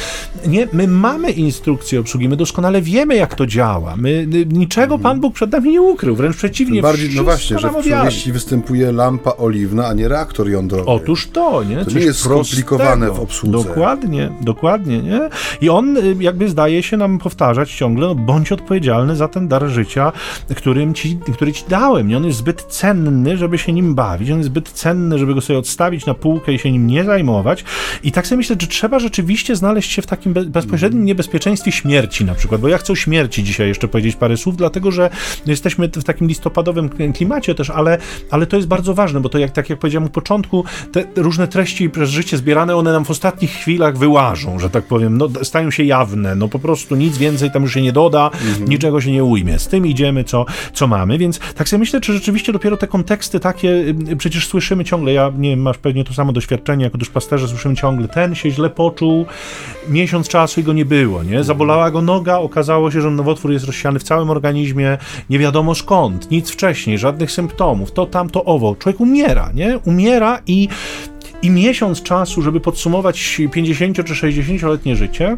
Nie, my mamy instrukcję obsługi, my doskonale wiemy, jak to działa. My, niczego Pan Bóg przed nami nie ukrył, wręcz przeciwnie. Bardziej, no właśnie, że w przypowieści występuje lampa oliwna, a nie reaktor jądrowy. Otóż to, nie? To Coś nie jest skomplikowane w obsłudze. Dokładnie, dokładnie, nie? I on y, jakby zdaje się nam powtarzać ciągle, no, bądź odpowiedzialny za ten dar życia, którym ci, który ci dałem. Nie? On jest zbyt cenny, żeby się nim bawić, on jest zbyt cenny, żeby go sobie odstawić na półkę i się nim nie zajmować. I tak sobie myślę, że trzeba rzeczywiście znaleźć się w takim bezpośrednim niebezpieczeństwie śmierci na przykład, bo ja chcę o śmierci dzisiaj jeszcze powiedzieć parę słów, dlatego że jesteśmy w takim listopadowym klimacie też, ale, ale to jest bardzo ważne, bo to jak, tak jak powiedziałem u początku, te różne treści przez życie zbierane, one nam w ostatnich chwilach wyłażą, że tak powiem, no, stają się jawne, no po prostu nic więcej tam już się nie doda, mhm. niczego się nie ujmie. Z tym idziemy, co, co mamy, więc tak sobie myślę, czy rzeczywiście dopiero te konteksty takie, y, przecież słyszymy ciągle, ja nie wiem, masz pewnie to samo doświadczenie, jako duszpasterze słyszymy ciągle, ten się źle poczuł, miesiąc czasu i go nie było, nie? Zabolała go noga, okazało się, że nowotwór jest rozsiany w całym organizmie, nie wiadomo skąd, nic wcześniej, żadnych symptomów, to tam, to owo. Człowiek umiera, nie? Umiera i i miesiąc czasu, żeby podsumować 50 czy 60-letnie życie,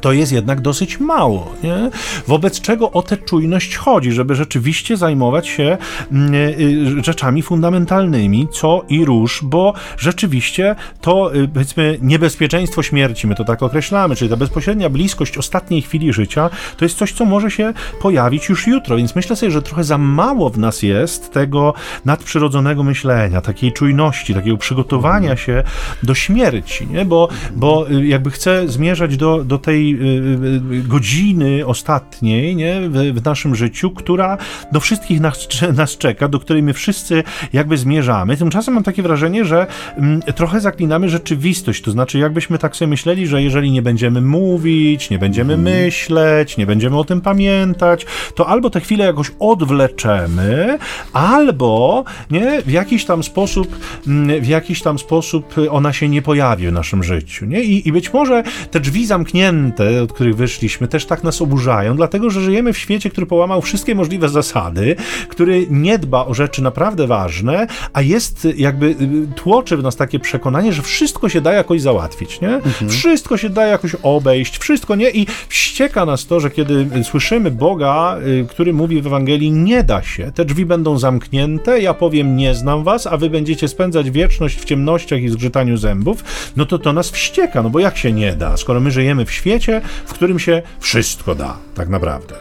to jest jednak dosyć mało. Nie? Wobec czego o tę czujność chodzi, żeby rzeczywiście zajmować się mm, y, rzeczami fundamentalnymi, co i róż, bo rzeczywiście to, y, powiedzmy, niebezpieczeństwo śmierci, my to tak określamy, czyli ta bezpośrednia bliskość ostatniej chwili życia, to jest coś, co może się pojawić już jutro, więc myślę sobie, że trochę za mało w nas jest tego nadprzyrodzonego myślenia, takiej czujności, takiego przygotowania się do śmierci, nie? Bo, bo y, jakby chcę zmierzać do, do tej Y, y, godziny ostatniej nie, w, w, naszym życiu, która do wszystkich nas, nas czeka, do której my wszyscy jakby zmierzamy. Tymczasem mam takie wrażenie, że m, mm, trochę zaklinamy rzeczywistość, to znaczy jakbyśmy tak sobie myśleli, że jeżeli nie będziemy mówić, nie będziemy hmm. myśleć, nie będziemy o tym pamiętać, to albo te chwile jakoś odwleczemy, albo nie, w jakiś tam sposób mm, w jakiś tam sposób ona się nie pojawi w naszym życiu. Nie? I, i być może te drzwi zamknięte od których wyszliśmy, też tak nas oburzają, dlatego że żyjemy w świecie, który połamał wszystkie możliwe zasady, który nie dba o rzeczy naprawdę ważne, a jest jakby y, tłoczy w nas takie przekonanie, że wszystko się da jakoś załatwić, nie? Mhm. Wszystko się da jakoś obejść, wszystko nie i wścieka nas to, że kiedy słyszymy Boga, y, który mówi w Ewangelii, nie da się, te drzwi będą zamknięte, ja powiem, nie znam was, a wy będziecie spędzać wieczność w ciemnościach i zgrzytaniu zębów, no to to nas wścieka, no bo jak się nie da, skoro my żyjemy w świecie, świecie, w którym się wszystko da, tak naprawdę.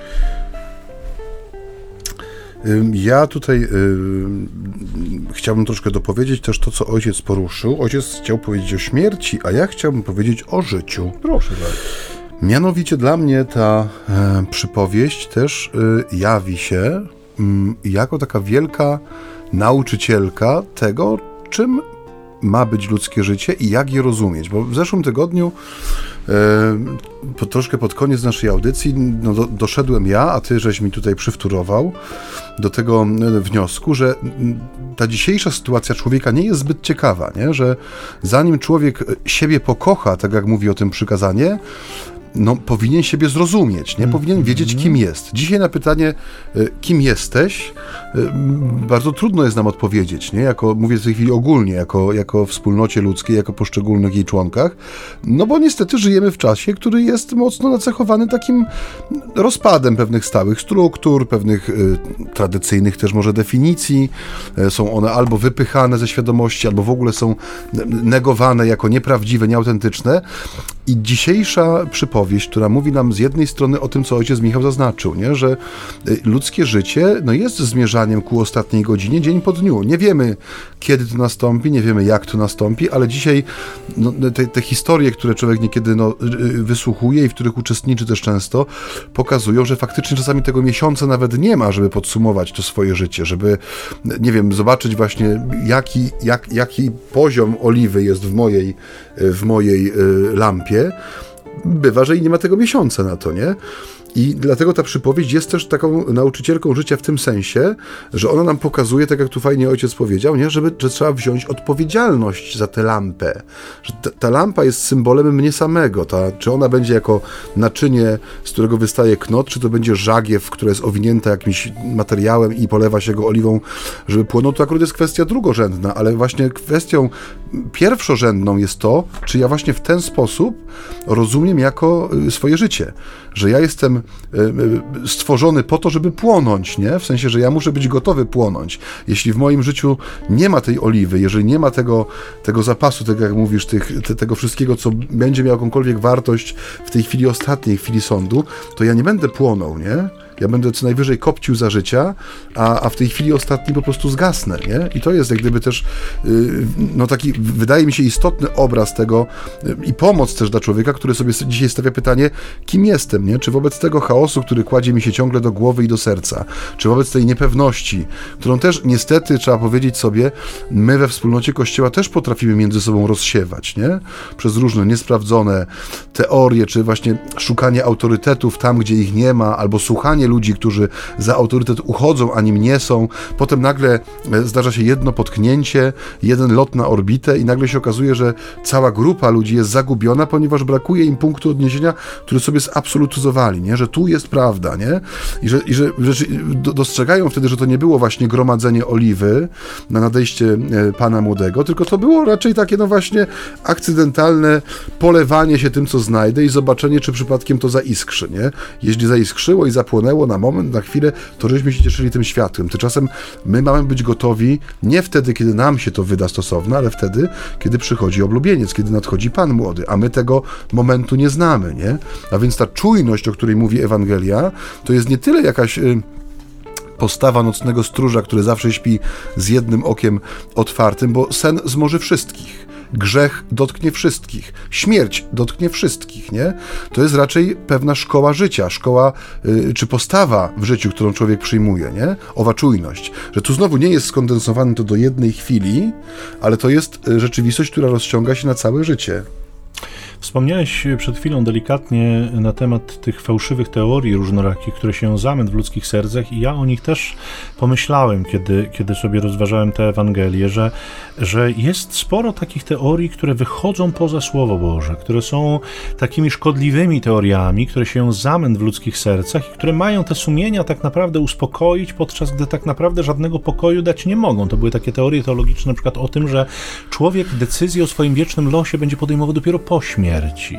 Ja tutaj y, chciałbym troszkę dopowiedzieć też to, co ojciec poruszył. Ojciec chciał powiedzieć o śmierci, a ja chciałbym powiedzieć o życiu. Proszę bardzo. Mianowicie dla mnie ta e, przypowieść też y, jawi się y, jako taka wielka nauczycielka tego, czym ma być ludzkie życie i jak je rozumieć. Bo w zeszłym tygodniu po, troszkę pod koniec naszej audycji no, do, doszedłem ja, a ty żeś mi tutaj przywtórował do tego wniosku, że ta dzisiejsza sytuacja człowieka nie jest zbyt ciekawa, nie? że zanim człowiek siebie pokocha, tak jak mówi o tym przykazanie, no, powinien siebie zrozumieć, nie? Powinien wiedzieć, kim mhm. jest. Dzisiaj na pytanie, e, kim jesteś, e, bardzo trudno jest nam odpowiedzieć, nie? Jako, mówię w tej chwili ogólnie, jako, jako wspólnocie ludzkiej, jako poszczególnych jej członkach, no bo niestety żyjemy w czasie, który jest mocno nacechowany takim rozpadem pewnych stałych struktur, pewnych y, tradycyjnych też może definicji. są one albo wypychane ze świadomości, albo w ogóle są negowane jako nieprawdziwe, nieautentyczne. I dzisiejsza przypowieść, która mówi nam z jednej strony o tym, co ojciec Michał zaznaczył, nie? że y, ludzkie życie no, jest zmierzaniem ku ostatniej godzinie, dzień po dniu. Nie wiemy, kiedy to nastąpi, nie wiemy, jak to nastąpi, ale dzisiaj no, te, te, historie, które człowiek niekiedy no, y, wysłuchuje i w których uczestniczy też często, pokazują, że faktycznie czasami tego miesiąca nawet nie ma, żeby podsumować to swoje życie, żeby, nie wiem, zobaczyć właśnie, jaki, jak, jaki poziom oliwy jest w mojej, w mojej y, bywa, że i nie ma tego miesiąca na to, nie? I dlatego ta przypowieść jest też taką nauczycielką życia w tym sensie, że ona nam pokazuje, tak jak tu fajnie ojciec powiedział, nie? Żeby, że trzeba wziąć odpowiedzialność za tę lampę. Że ta, ta lampa jest symbolem mnie samego. Ta, czy ona będzie jako naczynie, z którego wystaje knot, czy to będzie żagiew, która jest owinięta jakimś materiałem i polewa się go oliwą, żeby płonął, to akurat jest kwestia drugorzędna, ale właśnie kwestią pierwszorzędną jest to, czy ja właśnie w ten sposób rozumiem jako y, swoje życie że ja jestem stworzony po to, żeby płonąć, nie? W sensie, że ja muszę być gotowy płonąć. Jeśli w moim życiu nie ma tej oliwy, jeżeli nie ma tego, tego zapasu, tego jak mówisz, tych, te, tego wszystkiego, co będzie miało jakąkolwiek wartość w tej chwili ostatniej, chwili sądu, to ja nie będę płonął, nie? Ja będę co najwyżej kopcił za życia, a, a w tej chwili ostatniej po prostu zgasnę, nie? I to jest jak gdyby też, yy, no taki, wydaje mi się, istotny obraz tego yy, i pomoc też dla człowieka, który sobie dzisiaj stawia pytanie, kim jestem, nie? Czy wobec tego chaosu, który kładzie mi się ciągle do głowy i do serca, czy wobec tej niepewności, którą też niestety trzeba powiedzieć sobie, my we wspólnocie Kościoła też potrafimy między sobą rozsiewać, nie? Przez różne niesprawdzone teorie, czy właśnie szukanie autorytetów tam, gdzie ich nie ma, albo słuchanie ludzi, którzy za autorytet uchodzą, a nim nie są. Potem nagle e, zdarza się jedno potknięcie, jeden lot na orbitę i nagle się okazuje, że cała grupa ludzi jest zagubiona, ponieważ brakuje im punktu odniesienia, który sobie zabsolutyzowali, nie? że tu jest prawda, nie? I że, i że, dostrzegają wtedy, że to nie było właśnie gromadzenie oliwy na nadejście e, Pana Młodego, tylko to było raczej takie, no właśnie, akcydentalne polewanie się tym, co znajdę i zobaczenie, czy przypadkiem to zaiskrzy, nie? Jeśli zaiskrzyło i zapłonęło, na moment, na chwilę, to żeśmy się cieszyli tym światłem. Tymczasem my mamy być gotowi nie wtedy, kiedy nam się to wyda stosowne, ale wtedy, kiedy przychodzi oblubieniec, kiedy nadchodzi Pan młody, a my tego momentu nie znamy, nie? A więc ta czujność, o której mówi Ewangelia, to jest nie tyle jakaś... Y, postawa nocnego stróża, który zawsze śpi z jednym okiem otwartym, bo sen zmoży wszystkich grzech dotknie wszystkich, śmierć dotknie wszystkich, nie? To jest raczej pewna szkoła życia, szkoła y, czy postawa w życiu, którą człowiek przyjmuje, nie? Owa czujność, że tu znowu nie jest skondensowane to do jednej chwili, ale to jest y, rzeczywistość, która rozciąga się na całe życie. Wspomniałeś przed chwilą delikatnie na temat tych fałszywych teorii różnorakich, które się zamęt w ludzkich sercach i ja o nich też pomyślałem, kiedy, kiedy sobie rozważałem tę Ewangelię, że, że jest sporo takich teorii, które wychodzą poza Słowo Boże, które są takimi szkodliwymi teoriami, które się zamęt w ludzkich sercach i które mają te sumienia tak naprawdę uspokoić, podczas gdy tak naprawdę żadnego pokoju dać nie mogą. To były takie teorie teologiczne, na przykład o tym, że człowiek decyzję o swoim wiecznym losie będzie podejmował dopiero po śmierci śmierci.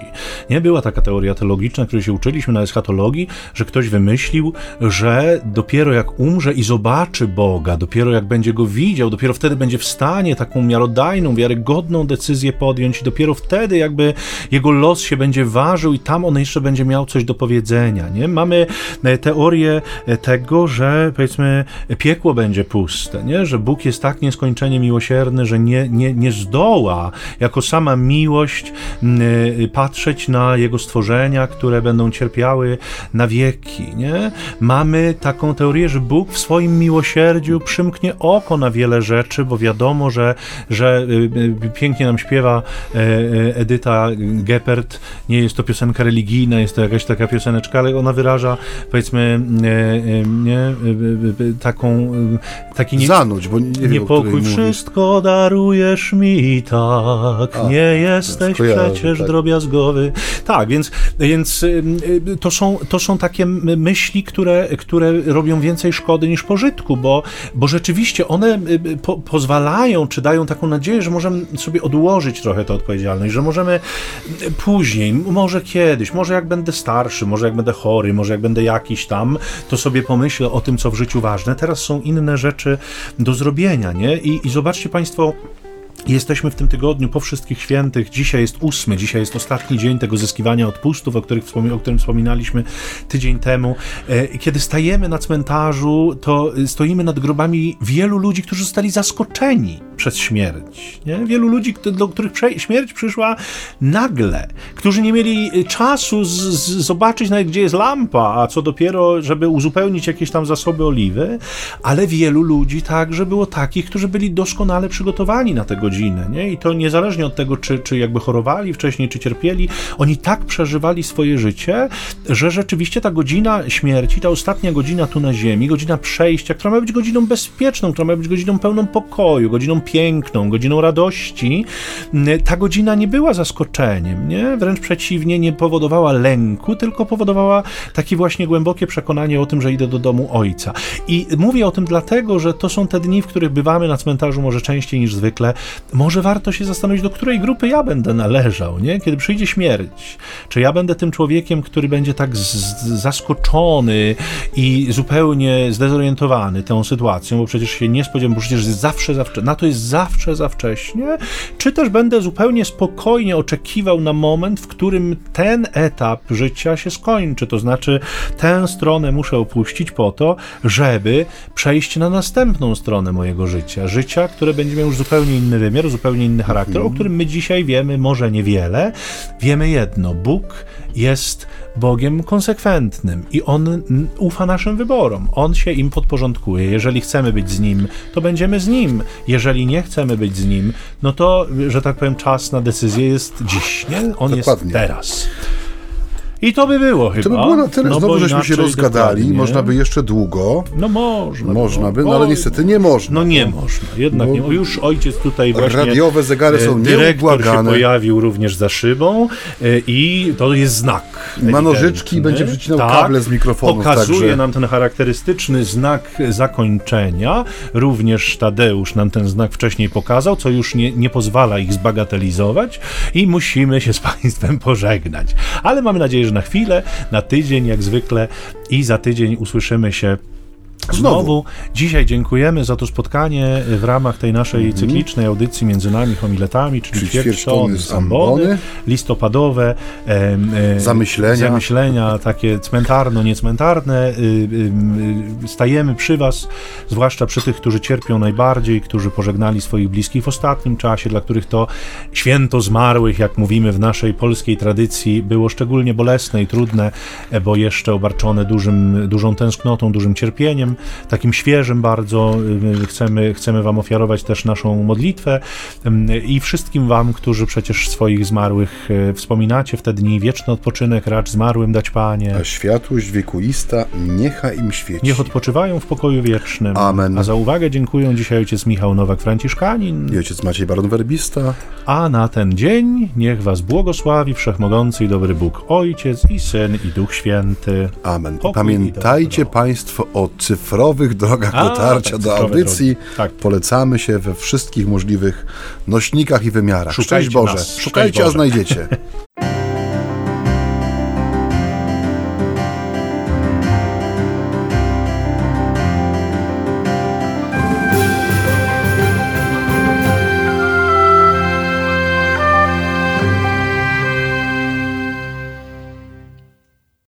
Nie była taka teoria teologiczna, której się uczyliśmy na eschatologii, że ktoś wymyślił, że dopiero jak umrze i zobaczy Boga, dopiero jak będzie go widział, dopiero wtedy będzie w stanie taką miarodajną, wiarygodną decyzję podjąć i dopiero wtedy jakby jego los się będzie ważył i tam on jeszcze będzie miał coś do powiedzenia. Nie? Mamy e, teorię e, tego, że powiedzmy piekło będzie puste, nie? że Bóg jest tak nieskończenie miłosierny, że nie, nie, nie zdoła jako sama miłość Y, patrzeć na Jego stworzenia, które będą cierpiały na wieki. Nie? Mamy taką teorię, że Bóg w swoim miłosierdziu przymknie oko na wiele rzeczy, bo wiadomo, że, że y, y, pięknie nam śpiewa Edyta Geppert, nie jest to piosenka religijna, jest to jakaś taka pioseneczka, ale ona wyraża powiedzmy nie, taką taki nie, Zanuć, bo nie niepokój, wszystko darujesz mi tak, A, nie jesteś przecież tak. Drobiazgowy. Tak, więc, więc y, y, to, są, to są takie myśli, które, które robią więcej szkody niż pożytku, bo, bo rzeczywiście one y, po, pozwalają, czy dają taką nadzieję, że możemy sobie odłożyć trochę tę odpowiedzialność, że możemy później, może kiedyś, może jak będę starszy, może jak będę chory, może jak będę jakiś tam, to sobie pomyślę o tym, co w życiu ważne. Teraz są inne rzeczy do zrobienia, nie? I, i zobaczcie Państwo, Jesteśmy w tym tygodniu po wszystkich świętych. Dzisiaj jest ósmy, dzisiaj jest ostatni dzień tego zyskiwania odpustów, o, których o którym wspominaliśmy tydzień temu. E, kiedy stajemy na cmentarzu, to stoimy nad grobami wielu ludzi, którzy zostali zaskoczeni przez śmierć. Nie? Wielu ludzi, do których śmierć przyszła nagle, którzy nie mieli y, czasu z, z, zobaczyć nawet, gdzie jest lampa, a co dopiero, żeby uzupełnić jakieś tam zasoby oliwy, ale wielu ludzi także było takich, którzy byli doskonale przygotowani na tę Nie? I to niezależnie od tego, czy, czy jakby chorowali wcześniej, czy cierpieli, oni tak przeżywali swoje życie, że rzeczywiście ta godzina śmierci, ta ostatnia godzina tu na ziemi, godzina przejścia, która ma być godziną bezpieczną, która ma być godziną pełną pokoju, godziną piękną, godziną radości, ta godzina nie była zaskoczeniem, nie? Wręcz przeciwnie, nie powodowała lęku, tylko powodowała takie właśnie głębokie przekonanie o tym, że idę do domu ojca. I mówię o tym dlatego, że to są te dni, w których bywamy na cmentarzu może częściej niż zwykle. Może warto się zastanowić, do której grupy ja będę należał, nie? Kiedy przyjdzie śmierć. Czy ja będę tym człowiekiem, który będzie tak zaskoczony i zupełnie zdezorientowany tą sytuacją, bo przecież się nie spodziewam, bo przecież zawsze, zawsze, na to jest zawsze za wcześnie, czy też będę zupełnie spokojnie oczekiwał na moment, w którym ten etap życia się skończy, to znaczy tę stronę muszę opuścić po to, żeby przejść na następną stronę mojego życia, życia, które będzie miało już zupełnie inny wymiar, zupełnie inny charakter, o którym my dzisiaj wiemy może niewiele. Wiemy jedno, Bóg jest Bogiem konsekwentnym i On ufa naszym wyborom. On się im podporządkuje. Jeżeli chcemy być z Nim, to będziemy z Nim. Jeżeli nie chcemy być z Nim, no to, że tak powiem, czas na decyzję jest dziś, nie? On Dokładnie. jest teraz. I to by było chyba. To by było na tyle. No Znowu żeśmy się rozgadali. Można by jeszcze długo. No można. Można by, no ale niestety nie można. No nie można. Jednak nie. Już ojciec tutaj właśnie... Radiowe zegary są Dyrektor się pojawił również za szybą e, i to jest znak. Ma nożyczki i będzie przycinał tak, kable z mikrofonu. Pokazuje także... nam ten charakterystyczny znak zakończenia. Również Tadeusz nam ten znak wcześniej pokazał, co już nie, nie pozwala ich zbagatelizować i musimy się z Państwem pożegnać. Ale mamy nadzieję, że na chwilę, na tydzień jak zwykle i za tydzień usłyszymy się Znowu. Znowu. Dzisiaj dziękujemy za to spotkanie w ramach tej naszej mm -hmm. cyklicznej audycji między nami homiletami, czyli, czyli ćwierćtony z ambony, listopadowe e, zamyślenia. zamyślenia, takie cmentarno-niecmentarne. Y, y, y, stajemy przy Was, zwłaszcza przy tych, którzy cierpią najbardziej, którzy pożegnali swoich bliskich w ostatnim czasie, dla których to święto zmarłych, jak mówimy w naszej polskiej tradycji, było szczególnie bolesne i trudne, e, bo jeszcze obarczone dużym, dużą tęsknotą, dużym cierpieniem takim świeżym bardzo. Y, chcemy, chcemy Wam ofiarować też naszą modlitwę i wszystkim Wam, którzy przecież swoich zmarłych y, wspominacie w te dni, wieczny odpoczynek racz zmarłym dać Panie. A światłość wiekuista niecha im świeci. Niech odpoczywają w pokoju wiecznym. Amen. A za uwagę dziękuję dzisiaj ojciec Michał Nowak-Franciszkanin. I ojciec Maciej Baron-Werbista. A na ten dzień niech Was błogosławi Wszechmogący i dobry Bóg, Ojciec i Syn i Duch Święty. Amen. Pamiętajcie Państwo o cyfrach cyfrowych drogach A, dotarcia tak, do audycji. Tak. Polecamy się we wszystkich możliwych nośnikach i wymiarach. Szukajcie Szczęść Boże. Nas. Szukajcie, Szczęść a znajdziecie.